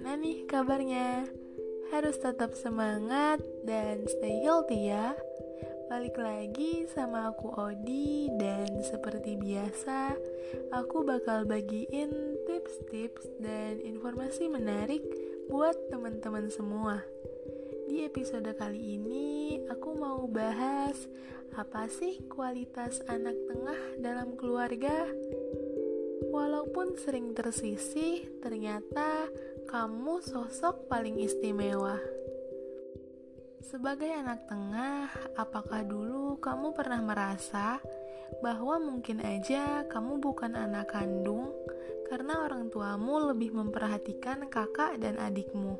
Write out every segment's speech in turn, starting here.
Gimana nih kabarnya? Harus tetap semangat dan stay healthy ya. Balik lagi sama aku Odi dan seperti biasa, aku bakal bagiin tips-tips dan informasi menarik buat teman-teman semua. Di episode kali ini, aku mau bahas apa sih kualitas anak tengah dalam keluarga? Walaupun sering tersisih, ternyata kamu sosok paling istimewa. Sebagai anak tengah, apakah dulu kamu pernah merasa bahwa mungkin aja kamu bukan anak kandung karena orang tuamu lebih memperhatikan kakak dan adikmu?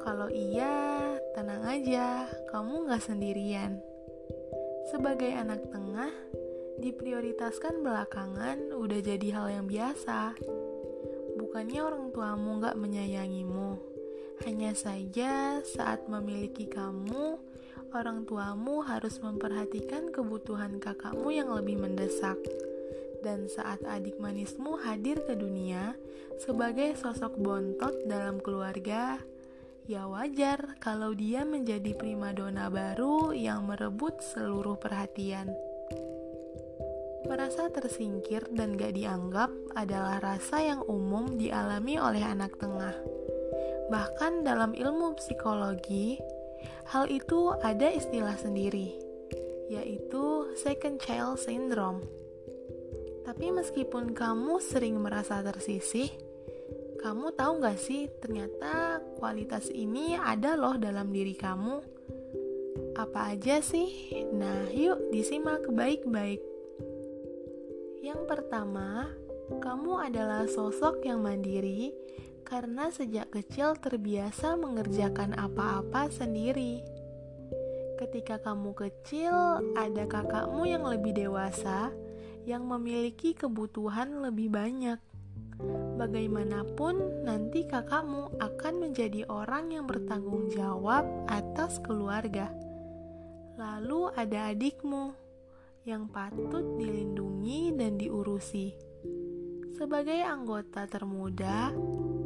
Kalau iya, tenang aja, kamu gak sendirian. Sebagai anak tengah, diprioritaskan belakangan udah jadi hal yang biasa. Bukannya orang tuamu gak menyayangimu, hanya saja saat memiliki kamu, orang tuamu harus memperhatikan kebutuhan kakakmu yang lebih mendesak. Dan saat adik manismu hadir ke dunia sebagai sosok bontot dalam keluarga, ya wajar kalau dia menjadi primadona baru yang merebut seluruh perhatian. Merasa tersingkir dan gak dianggap adalah rasa yang umum dialami oleh anak tengah. Bahkan dalam ilmu psikologi, hal itu ada istilah sendiri, yaitu second child syndrome. Tapi meskipun kamu sering merasa tersisih, kamu tahu gak sih ternyata kualitas ini ada loh dalam diri kamu? Apa aja sih? Nah, yuk disimak baik-baik. Yang pertama, kamu adalah sosok yang mandiri karena sejak kecil terbiasa mengerjakan apa-apa sendiri. Ketika kamu kecil, ada kakakmu yang lebih dewasa yang memiliki kebutuhan lebih banyak. Bagaimanapun, nanti kakakmu akan menjadi orang yang bertanggung jawab atas keluarga. Lalu ada adikmu yang patut dilindungi dan diurusi. Sebagai anggota termuda,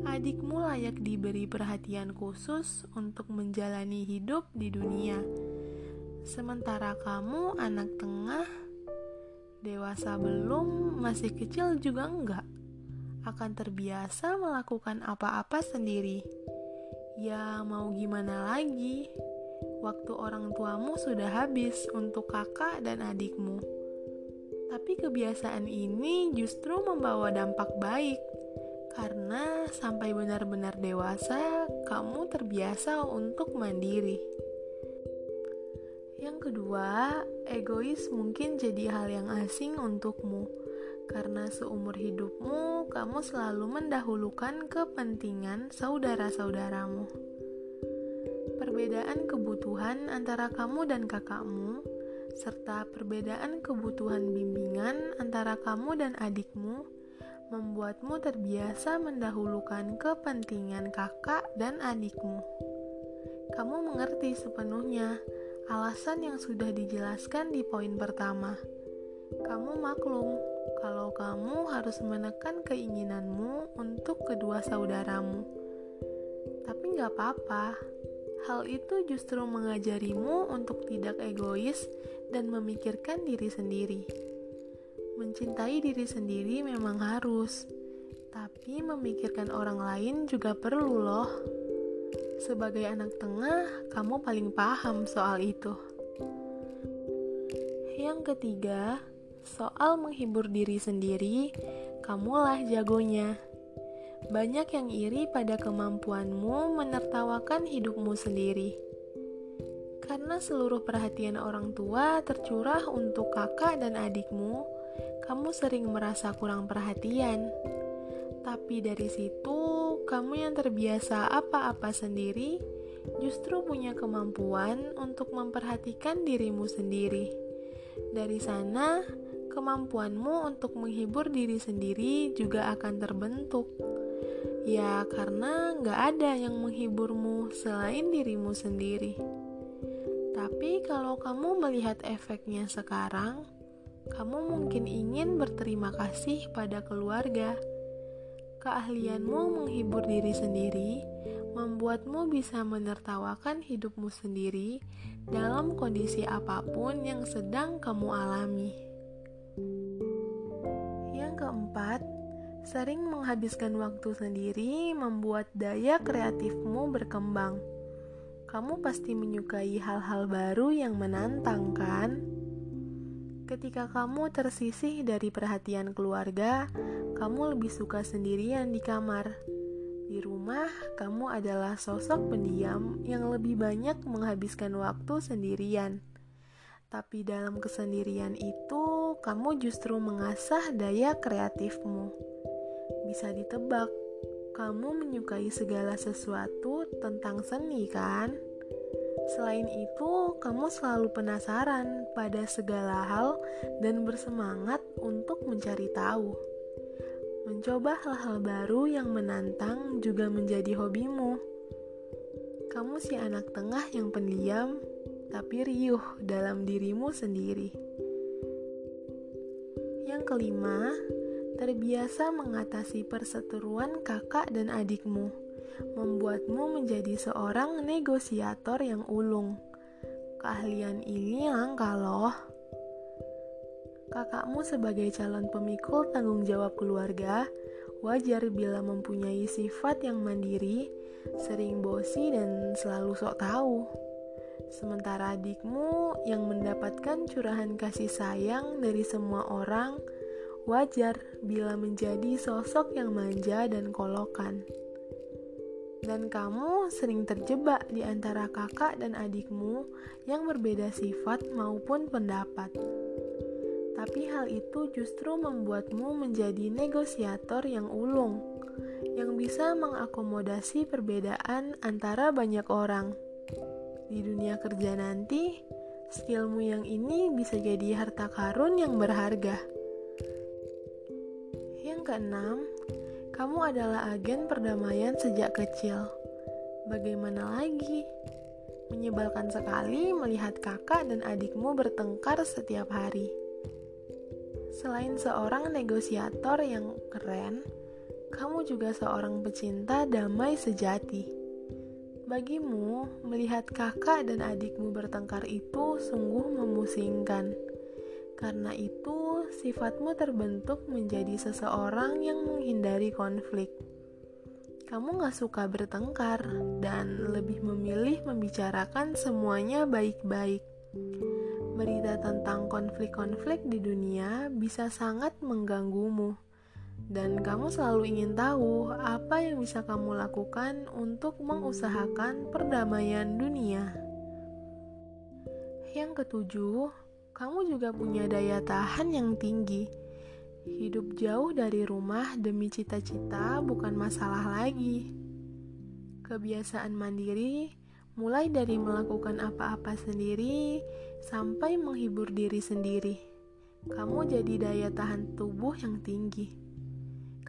adikmu layak diberi perhatian khusus untuk menjalani hidup di dunia. Sementara kamu anak tengah, dewasa belum, masih kecil juga enggak, akan terbiasa melakukan apa-apa sendiri. Ya, mau gimana lagi? Waktu orang tuamu sudah habis untuk kakak dan adikmu. Tapi kebiasaan ini justru membawa dampak baik, karena sampai benar-benar dewasa, kamu terbiasa untuk mandiri. Yang kedua, egois mungkin jadi hal yang asing untukmu, karena seumur hidupmu kamu selalu mendahulukan kepentingan saudara-saudaramu perbedaan kebutuhan antara kamu dan kakakmu, serta perbedaan kebutuhan bimbingan antara kamu dan adikmu, membuatmu terbiasa mendahulukan kepentingan kakak dan adikmu. Kamu mengerti sepenuhnya alasan yang sudah dijelaskan di poin pertama. Kamu maklum kalau kamu harus menekan keinginanmu untuk kedua saudaramu. Tapi nggak apa-apa, Hal itu justru mengajarimu untuk tidak egois dan memikirkan diri sendiri. Mencintai diri sendiri memang harus, tapi memikirkan orang lain juga perlu, loh. Sebagai anak tengah, kamu paling paham soal itu. Yang ketiga, soal menghibur diri sendiri, kamulah jagonya. Banyak yang iri pada kemampuanmu menertawakan hidupmu sendiri. Karena seluruh perhatian orang tua tercurah untuk kakak dan adikmu, kamu sering merasa kurang perhatian. Tapi dari situ, kamu yang terbiasa apa-apa sendiri, justru punya kemampuan untuk memperhatikan dirimu sendiri. Dari sana, kemampuanmu untuk menghibur diri sendiri juga akan terbentuk. Ya, karena nggak ada yang menghiburmu selain dirimu sendiri. Tapi kalau kamu melihat efeknya sekarang, kamu mungkin ingin berterima kasih pada keluarga. Keahlianmu menghibur diri sendiri membuatmu bisa menertawakan hidupmu sendiri dalam kondisi apa pun yang sedang kamu alami. Sering menghabiskan waktu sendiri membuat daya kreatifmu berkembang. Kamu pasti menyukai hal-hal baru yang menantang, kan? Ketika kamu tersisih dari perhatian keluarga, kamu lebih suka sendirian di kamar di rumah, kamu adalah sosok pendiam yang lebih banyak menghabiskan waktu sendirian. Tapi dalam kesendirian itu, kamu justru mengasah daya kreatifmu. Bisa ditebak, kamu menyukai segala sesuatu tentang seni, kan? Selain itu, kamu selalu penasaran pada segala hal dan bersemangat untuk mencari tahu. Mencoba hal-hal baru yang menantang juga menjadi hobimu. Kamu si anak tengah yang pendiam, tapi riuh dalam dirimu sendiri. Yang kelima, terbiasa mengatasi perseteruan kakak dan adikmu, membuatmu menjadi seorang negosiator yang ulung. Keahlian ini langka loh. Kakakmu sebagai calon pemikul tanggung jawab keluarga, wajar bila mempunyai sifat yang mandiri, sering bosi dan selalu sok tahu. Sementara adikmu yang mendapatkan curahan kasih sayang dari semua orang, wajar bila menjadi sosok yang manja dan kolokan. Dan kamu sering terjebak di antara kakak dan adikmu yang berbeda sifat maupun pendapat tapi hal itu justru membuatmu menjadi negosiator yang ulung, yang bisa mengakomodasi perbedaan antara banyak orang. Di dunia kerja nanti, skillmu yang ini bisa jadi harta karun yang berharga. Yang keenam, kamu adalah agen perdamaian sejak kecil. Bagaimana lagi? Menyebalkan sekali melihat kakak dan adikmu bertengkar setiap hari. Selain seorang negosiator yang keren, kamu juga seorang pecinta damai sejati. Bagimu, melihat kakak dan adikmu bertengkar itu sungguh memusingkan. Karena itu, sifatmu terbentuk menjadi seseorang yang menghindari konflik. Kamu gak suka bertengkar dan lebih memilih membicarakan semuanya baik-baik berita tentang konflik-konflik di dunia bisa sangat mengganggumu, dan kamu selalu ingin tahu apa yang bisa kamu lakukan untuk mengusahakan perdamaian dunia. Yang ketujuh, kamu juga punya daya tahan yang tinggi. Hidup jauh dari rumah demi cita-cita bukan masalah lagi. Kebiasaan mandiri mulai dari melakukan apa-apa sendiri sampai menghibur diri sendiri. Kamu jadi daya tahan tubuh yang tinggi.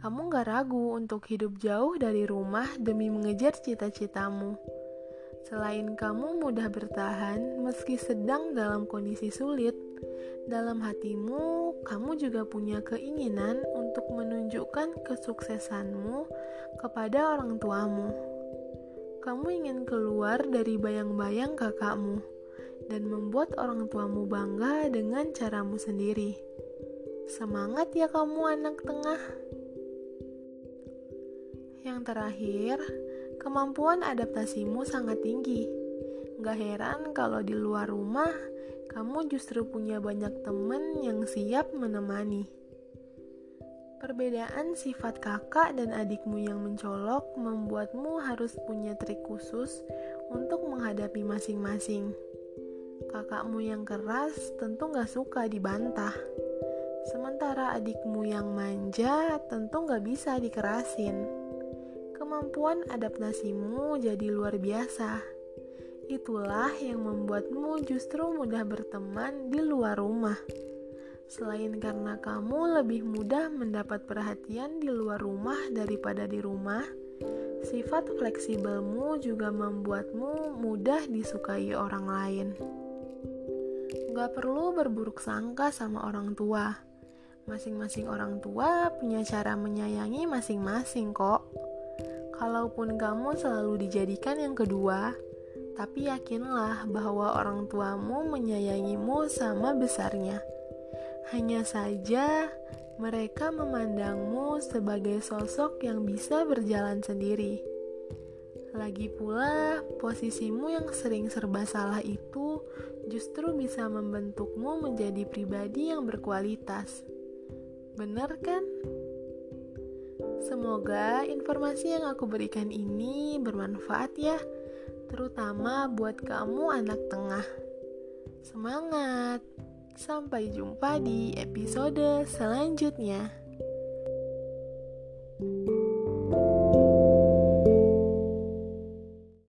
Kamu gak ragu untuk hidup jauh dari rumah demi mengejar cita-citamu. Selain kamu mudah bertahan meski sedang dalam kondisi sulit, dalam hatimu kamu juga punya keinginan untuk menunjukkan kesuksesanmu kepada orang tuamu kamu ingin keluar dari bayang-bayang kakakmu dan membuat orang tuamu bangga dengan caramu sendiri. Semangat ya kamu anak tengah. Yang terakhir, kemampuan adaptasimu sangat tinggi. Gak heran kalau di luar rumah, kamu justru punya banyak teman yang siap menemani. Perbedaan sifat kakak dan adikmu yang mencolok membuatmu harus punya trik khusus untuk menghadapi masing-masing. Kakakmu yang keras tentu gak suka dibantah. Sementara adikmu yang manja tentu gak bisa dikerasin. Kemampuan adaptasimu jadi luar biasa. Itulah yang membuatmu justru mudah berteman di luar rumah. Selain karena kamu lebih mudah mendapat perhatian di luar rumah daripada di rumah, sifat fleksibelmu juga membuatmu mudah disukai orang lain. Gak perlu berburuk sangka sama orang tua. Masing-masing orang tua punya cara menyayangi masing-masing kok. Kalaupun kamu selalu dijadikan yang kedua, tapi yakinlah bahwa orang tuamu menyayangimu sama besarnya. Hanya saja, mereka memandangmu sebagai sosok yang bisa berjalan sendiri. Lagi pula, posisimu yang sering serba salah itu justru bisa membentukmu menjadi pribadi yang berkualitas. Bener kan? Semoga informasi yang aku berikan ini bermanfaat ya, terutama buat kamu anak tengah. Semangat! Sampai jumpa di episode selanjutnya.